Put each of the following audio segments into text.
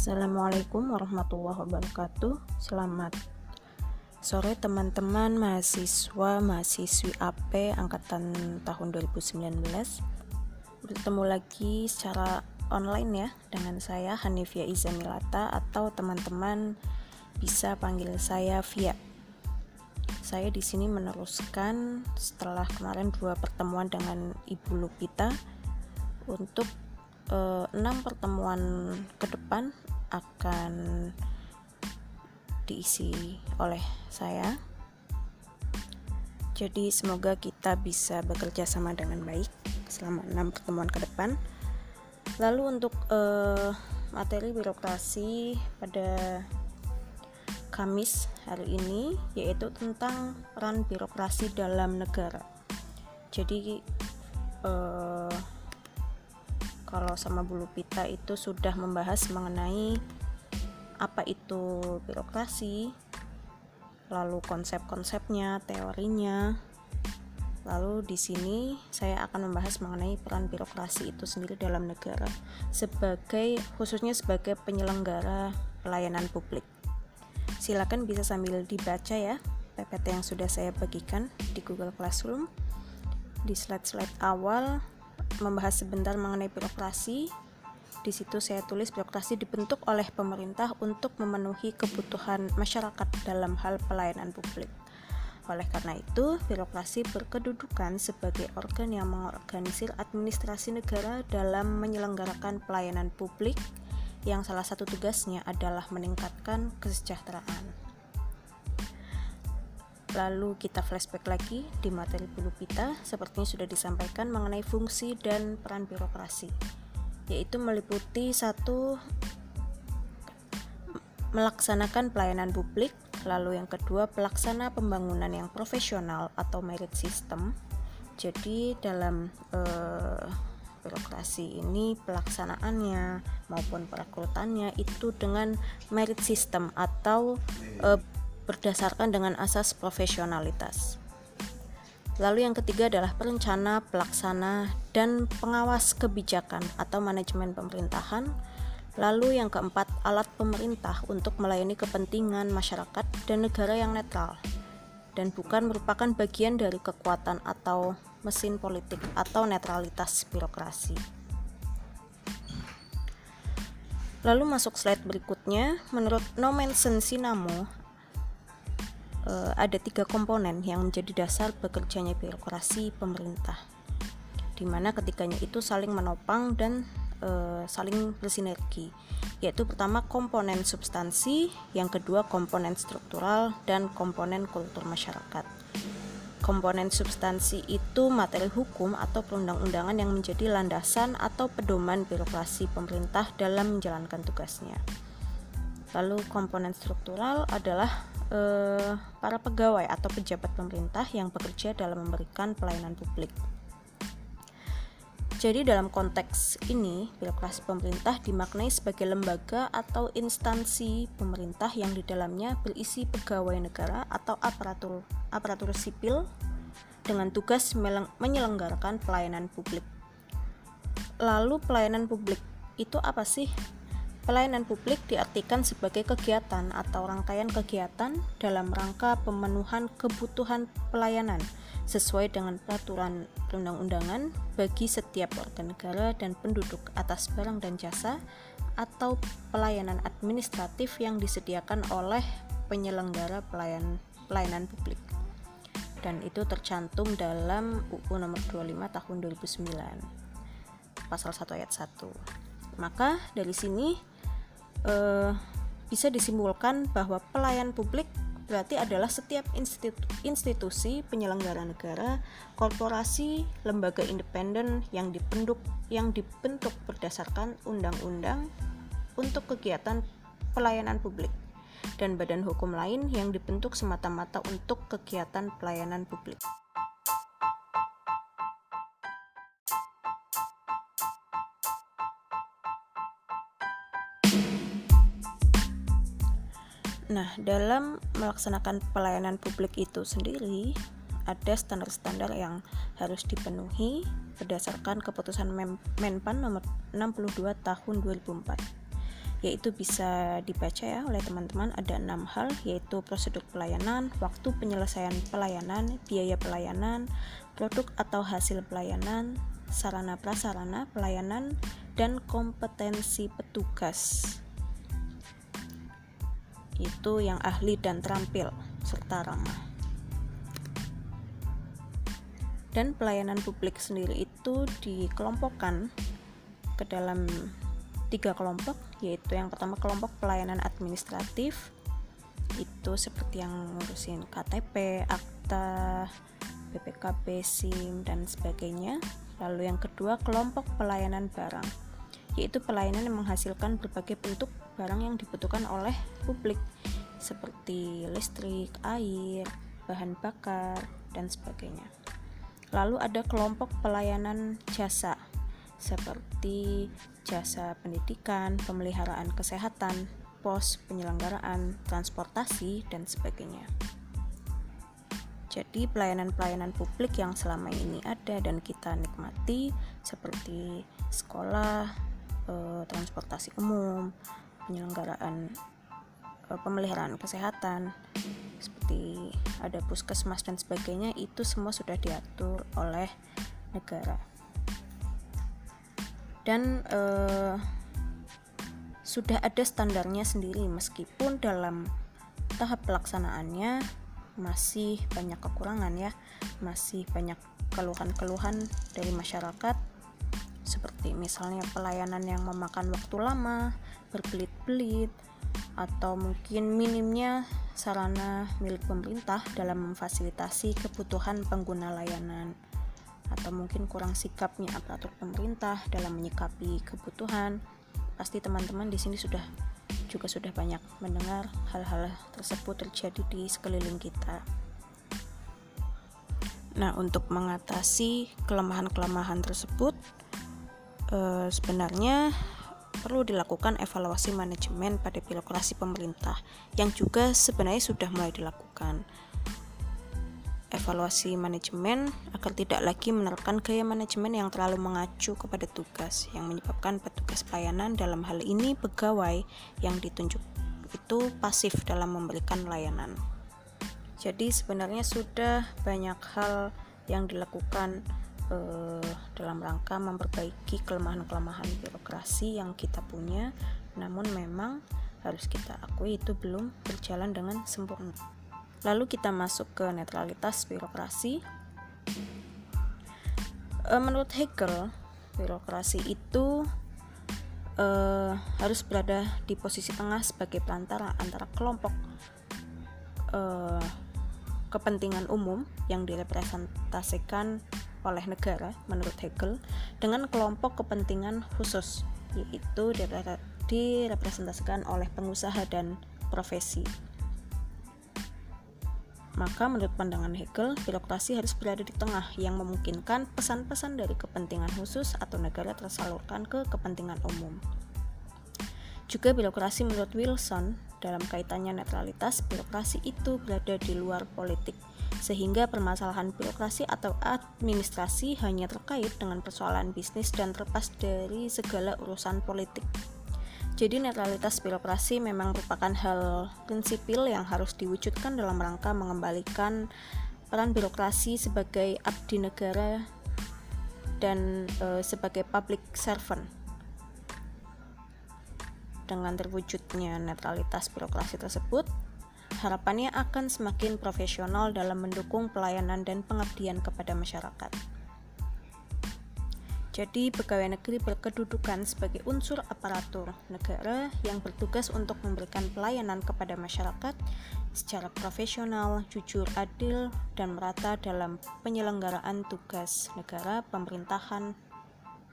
Assalamualaikum warahmatullahi wabarakatuh. Selamat sore teman-teman mahasiswa mahasiswi AP angkatan tahun 2019. Bertemu lagi secara online ya dengan saya Hanifia Izamilata atau teman-teman bisa panggil saya Via. Saya di sini meneruskan setelah kemarin dua pertemuan dengan Ibu Lupita untuk eh, enam pertemuan ke depan akan diisi oleh saya. Jadi semoga kita bisa bekerja sama dengan baik selama enam pertemuan ke depan. Lalu untuk eh, materi birokrasi pada Kamis hari ini yaitu tentang peran birokrasi dalam negara. Jadi eh, kalau sama Bulu Pita itu sudah membahas mengenai apa itu birokrasi, lalu konsep-konsepnya, teorinya. Lalu di sini saya akan membahas mengenai peran birokrasi itu sendiri dalam negara sebagai khususnya sebagai penyelenggara pelayanan publik. Silakan bisa sambil dibaca ya PPT yang sudah saya bagikan di Google Classroom. Di slide-slide awal membahas sebentar mengenai birokrasi. Di situ saya tulis birokrasi dibentuk oleh pemerintah untuk memenuhi kebutuhan masyarakat dalam hal pelayanan publik. Oleh karena itu, birokrasi berkedudukan sebagai organ yang mengorganisir administrasi negara dalam menyelenggarakan pelayanan publik yang salah satu tugasnya adalah meningkatkan kesejahteraan. Lalu kita flashback lagi di materi bulu pita, sepertinya sudah disampaikan mengenai fungsi dan peran birokrasi, yaitu meliputi satu melaksanakan pelayanan publik, lalu yang kedua pelaksana pembangunan yang profesional atau merit system. Jadi dalam eh, birokrasi ini pelaksanaannya maupun perekrutannya itu dengan merit system atau eh, berdasarkan dengan asas profesionalitas. Lalu yang ketiga adalah perencana, pelaksana, dan pengawas kebijakan atau manajemen pemerintahan. Lalu yang keempat, alat pemerintah untuk melayani kepentingan masyarakat dan negara yang netral dan bukan merupakan bagian dari kekuatan atau mesin politik atau netralitas birokrasi. Lalu masuk slide berikutnya, menurut Nomensen Sinamo, uh, ada tiga komponen yang menjadi dasar bekerjanya birokrasi pemerintah, di mana ketiganya itu saling menopang dan uh, saling bersinergi, yaitu pertama komponen substansi, yang kedua komponen struktural, dan komponen kultur masyarakat. Komponen substansi itu materi hukum atau perundang-undangan yang menjadi landasan atau pedoman birokrasi pemerintah dalam menjalankan tugasnya. Lalu komponen struktural adalah eh, para pegawai atau pejabat pemerintah yang bekerja dalam memberikan pelayanan publik. Jadi dalam konteks ini, birokrasi pemerintah dimaknai sebagai lembaga atau instansi pemerintah yang di dalamnya berisi pegawai negara atau aparatur aparatur sipil dengan tugas menyelenggarakan pelayanan publik. Lalu pelayanan publik itu apa sih? Pelayanan publik diartikan sebagai kegiatan atau rangkaian kegiatan dalam rangka pemenuhan kebutuhan pelayanan sesuai dengan peraturan perundang-undangan bagi setiap warga negara dan penduduk atas barang dan jasa atau pelayanan administratif yang disediakan oleh penyelenggara pelayan, pelayanan publik. Dan itu tercantum dalam UU nomor 25 tahun 2009 pasal 1 ayat 1. Maka dari sini uh, bisa disimpulkan bahwa pelayan publik berarti adalah setiap institu institusi penyelenggara negara, korporasi, lembaga independen yang dibentuk yang dibentuk berdasarkan undang-undang untuk kegiatan pelayanan publik dan badan hukum lain yang dibentuk semata-mata untuk kegiatan pelayanan publik. Nah, dalam melaksanakan pelayanan publik itu sendiri, ada standar-standar yang harus dipenuhi berdasarkan keputusan Menpan nomor 62 tahun 2004 yaitu bisa dibaca ya oleh teman-teman ada enam hal yaitu prosedur pelayanan, waktu penyelesaian pelayanan, biaya pelayanan, produk atau hasil pelayanan, sarana prasarana pelayanan, dan kompetensi petugas. Itu yang ahli dan terampil serta ramah. Dan pelayanan publik sendiri itu dikelompokkan ke dalam tiga kelompok yaitu yang pertama kelompok pelayanan administratif itu seperti yang ngurusin KTP, akta, BPKB, SIM dan sebagainya. Lalu yang kedua kelompok pelayanan barang yaitu pelayanan yang menghasilkan berbagai bentuk barang yang dibutuhkan oleh publik seperti listrik, air, bahan bakar dan sebagainya. Lalu ada kelompok pelayanan jasa seperti jasa pendidikan, pemeliharaan kesehatan, pos penyelenggaraan, transportasi, dan sebagainya. Jadi pelayanan-pelayanan publik yang selama ini ada dan kita nikmati seperti sekolah, eh, transportasi umum, penyelenggaraan eh, pemeliharaan kesehatan seperti ada puskesmas dan sebagainya itu semua sudah diatur oleh negara. Dan uh, sudah ada standarnya sendiri meskipun dalam tahap pelaksanaannya masih banyak kekurangan ya masih banyak keluhan-keluhan dari masyarakat seperti misalnya pelayanan yang memakan waktu lama berbelit-belit atau mungkin minimnya sarana milik pemerintah dalam memfasilitasi kebutuhan pengguna layanan atau mungkin kurang sikapnya aparatur pemerintah dalam menyikapi kebutuhan pasti teman-teman di sini sudah juga sudah banyak mendengar hal-hal tersebut terjadi di sekeliling kita. Nah, untuk mengatasi kelemahan-kelemahan tersebut, eh, sebenarnya perlu dilakukan evaluasi manajemen pada birokrasi pemerintah yang juga sebenarnya sudah mulai dilakukan evaluasi manajemen agar tidak lagi menerapkan gaya manajemen yang terlalu mengacu kepada tugas yang menyebabkan petugas pelayanan dalam hal ini pegawai yang ditunjuk itu pasif dalam memberikan layanan. Jadi sebenarnya sudah banyak hal yang dilakukan eh, dalam rangka memperbaiki kelemahan-kelemahan birokrasi yang kita punya, namun memang harus kita akui itu belum berjalan dengan sempurna. Lalu kita masuk ke netralitas birokrasi. E, menurut Hegel, birokrasi itu e, harus berada di posisi tengah sebagai perantara antara kelompok e, kepentingan umum yang direpresentasikan oleh negara menurut Hegel dengan kelompok kepentingan khusus yaitu direpresentasikan oleh pengusaha dan profesi. Maka menurut pandangan Hegel, birokrasi harus berada di tengah yang memungkinkan pesan-pesan dari kepentingan khusus atau negara tersalurkan ke kepentingan umum. Juga birokrasi menurut Wilson, dalam kaitannya netralitas, birokrasi itu berada di luar politik, sehingga permasalahan birokrasi atau administrasi hanya terkait dengan persoalan bisnis dan terlepas dari segala urusan politik. Jadi netralitas birokrasi memang merupakan hal prinsipil yang harus diwujudkan dalam rangka mengembalikan peran birokrasi sebagai abdi negara dan e, sebagai public servant. Dengan terwujudnya netralitas birokrasi tersebut, harapannya akan semakin profesional dalam mendukung pelayanan dan pengabdian kepada masyarakat. Jadi, pegawai negeri berkedudukan sebagai unsur aparatur negara yang bertugas untuk memberikan pelayanan kepada masyarakat secara profesional, jujur, adil, dan merata dalam penyelenggaraan tugas negara, pemerintahan,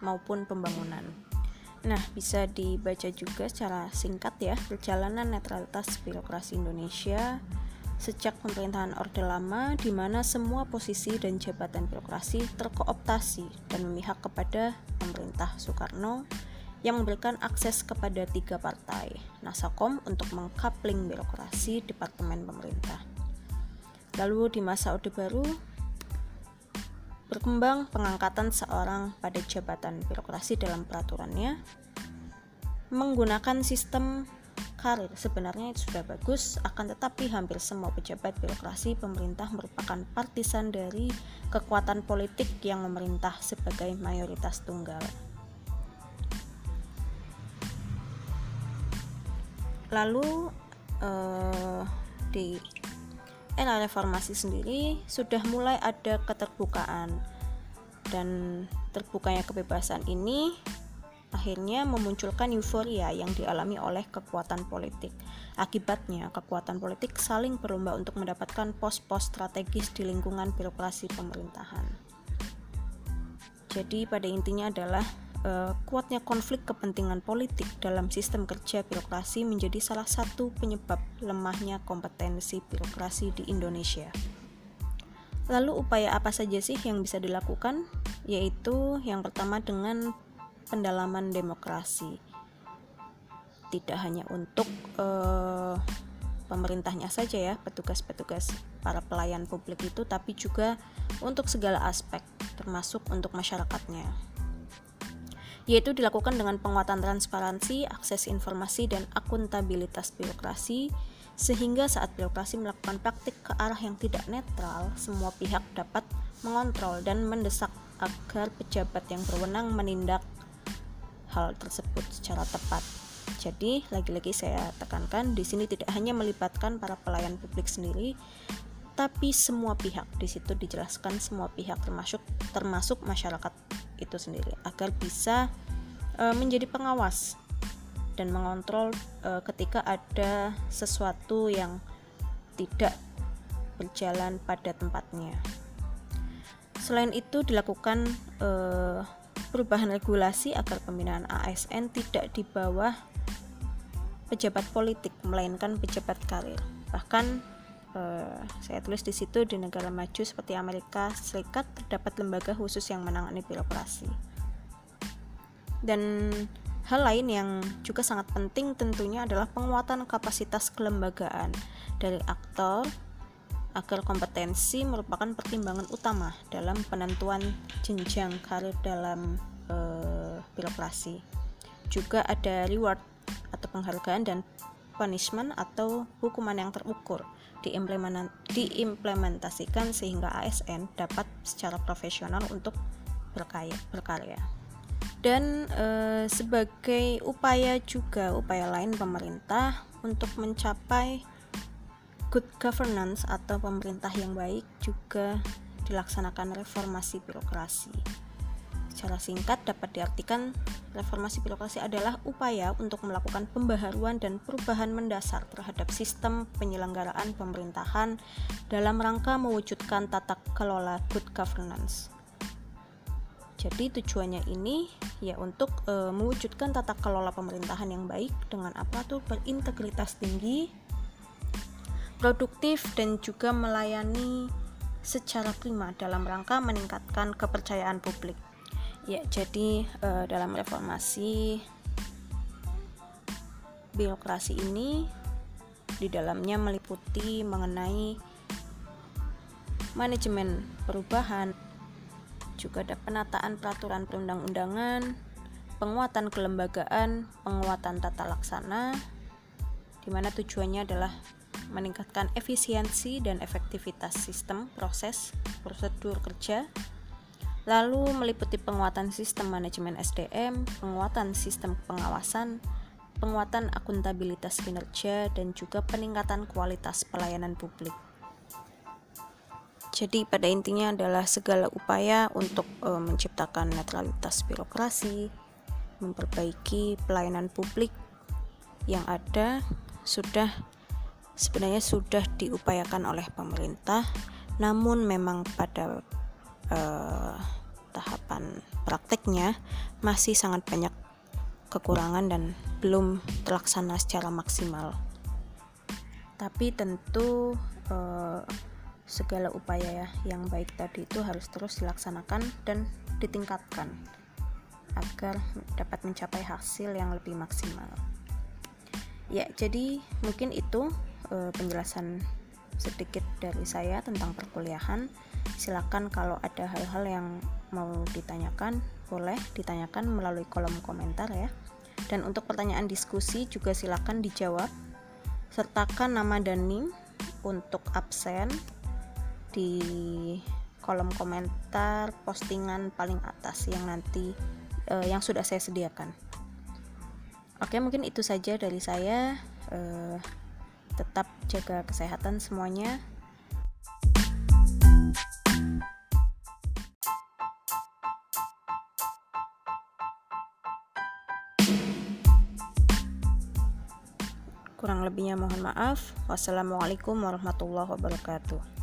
maupun pembangunan. Nah, bisa dibaca juga secara singkat ya, perjalanan netralitas birokrasi Indonesia sejak pemerintahan Orde Lama di mana semua posisi dan jabatan birokrasi terkooptasi dan memihak kepada pemerintah Soekarno yang memberikan akses kepada tiga partai, Nasakom untuk mengkapling birokrasi Departemen Pemerintah. Lalu di masa Orde Baru, berkembang pengangkatan seorang pada jabatan birokrasi dalam peraturannya menggunakan sistem karir. Sebenarnya itu sudah bagus akan tetapi hampir semua pejabat birokrasi pemerintah merupakan partisan dari kekuatan politik yang memerintah sebagai mayoritas tunggal. Lalu eh, di era reformasi sendiri sudah mulai ada keterbukaan dan terbukanya kebebasan ini akhirnya memunculkan euforia yang dialami oleh kekuatan politik. Akibatnya, kekuatan politik saling berlomba untuk mendapatkan pos-pos strategis di lingkungan birokrasi pemerintahan. Jadi, pada intinya adalah uh, kuatnya konflik kepentingan politik dalam sistem kerja birokrasi menjadi salah satu penyebab lemahnya kompetensi birokrasi di Indonesia. Lalu upaya apa saja sih yang bisa dilakukan? Yaitu yang pertama dengan pendalaman demokrasi. Tidak hanya untuk uh, pemerintahnya saja ya, petugas-petugas para pelayan publik itu, tapi juga untuk segala aspek, termasuk untuk masyarakatnya. Yaitu dilakukan dengan penguatan transparansi, akses informasi, dan akuntabilitas birokrasi, sehingga saat birokrasi melakukan praktik ke arah yang tidak netral, semua pihak dapat mengontrol dan mendesak agar pejabat yang berwenang menindak hal tersebut secara tepat. Jadi, lagi-lagi saya tekankan di sini tidak hanya melibatkan para pelayan publik sendiri, tapi semua pihak. Di situ dijelaskan semua pihak termasuk termasuk masyarakat itu sendiri agar bisa e, menjadi pengawas dan mengontrol e, ketika ada sesuatu yang tidak berjalan pada tempatnya. Selain itu dilakukan e, perubahan regulasi agar pembinaan ASN tidak di bawah pejabat politik melainkan pejabat karir. Bahkan eh, saya tulis di situ di negara maju seperti Amerika Serikat terdapat lembaga khusus yang menangani birokrasi. Dan hal lain yang juga sangat penting tentunya adalah penguatan kapasitas kelembagaan dari aktor agar kompetensi merupakan pertimbangan utama dalam penentuan jenjang karir dalam uh, birokrasi. Juga ada reward atau penghargaan dan punishment atau hukuman yang terukur diimplementasikan sehingga ASN dapat secara profesional untuk berkaya, berkarya. Dan e, sebagai upaya juga upaya lain pemerintah untuk mencapai good governance atau pemerintah yang baik juga dilaksanakan reformasi birokrasi. Secara singkat dapat diartikan reformasi birokrasi adalah upaya untuk melakukan pembaharuan dan perubahan mendasar terhadap sistem penyelenggaraan pemerintahan dalam rangka mewujudkan tata kelola good governance. Jadi tujuannya ini ya untuk e, mewujudkan tata kelola pemerintahan yang baik dengan aparatur berintegritas tinggi produktif dan juga melayani secara prima dalam rangka meningkatkan kepercayaan publik. Ya, jadi uh, dalam reformasi birokrasi ini di dalamnya meliputi mengenai manajemen perubahan, juga ada penataan peraturan perundang-undangan, penguatan kelembagaan, penguatan tata laksana, di mana tujuannya adalah meningkatkan efisiensi dan efektivitas sistem, proses, prosedur kerja, lalu meliputi penguatan sistem manajemen SDM, penguatan sistem pengawasan, penguatan akuntabilitas kinerja, dan juga peningkatan kualitas pelayanan publik. Jadi pada intinya adalah segala upaya untuk e, menciptakan netralitas birokrasi, memperbaiki pelayanan publik yang ada sudah sebenarnya sudah diupayakan oleh pemerintah, namun memang pada uh, tahapan prakteknya masih sangat banyak kekurangan dan belum terlaksana secara maksimal. Tapi tentu uh, segala upaya ya yang baik tadi itu harus terus dilaksanakan dan ditingkatkan agar dapat mencapai hasil yang lebih maksimal. Ya, jadi mungkin itu uh, penjelasan sedikit dari saya tentang perkuliahan. Silakan kalau ada hal-hal yang mau ditanyakan, boleh ditanyakan melalui kolom komentar ya. Dan untuk pertanyaan diskusi juga silakan dijawab. Sertakan nama dan NIM untuk absen di kolom komentar postingan paling atas yang nanti uh, yang sudah saya sediakan. Oke, mungkin itu saja dari saya. Uh, tetap jaga kesehatan semuanya. Kurang lebihnya mohon maaf. Wassalamualaikum warahmatullahi wabarakatuh.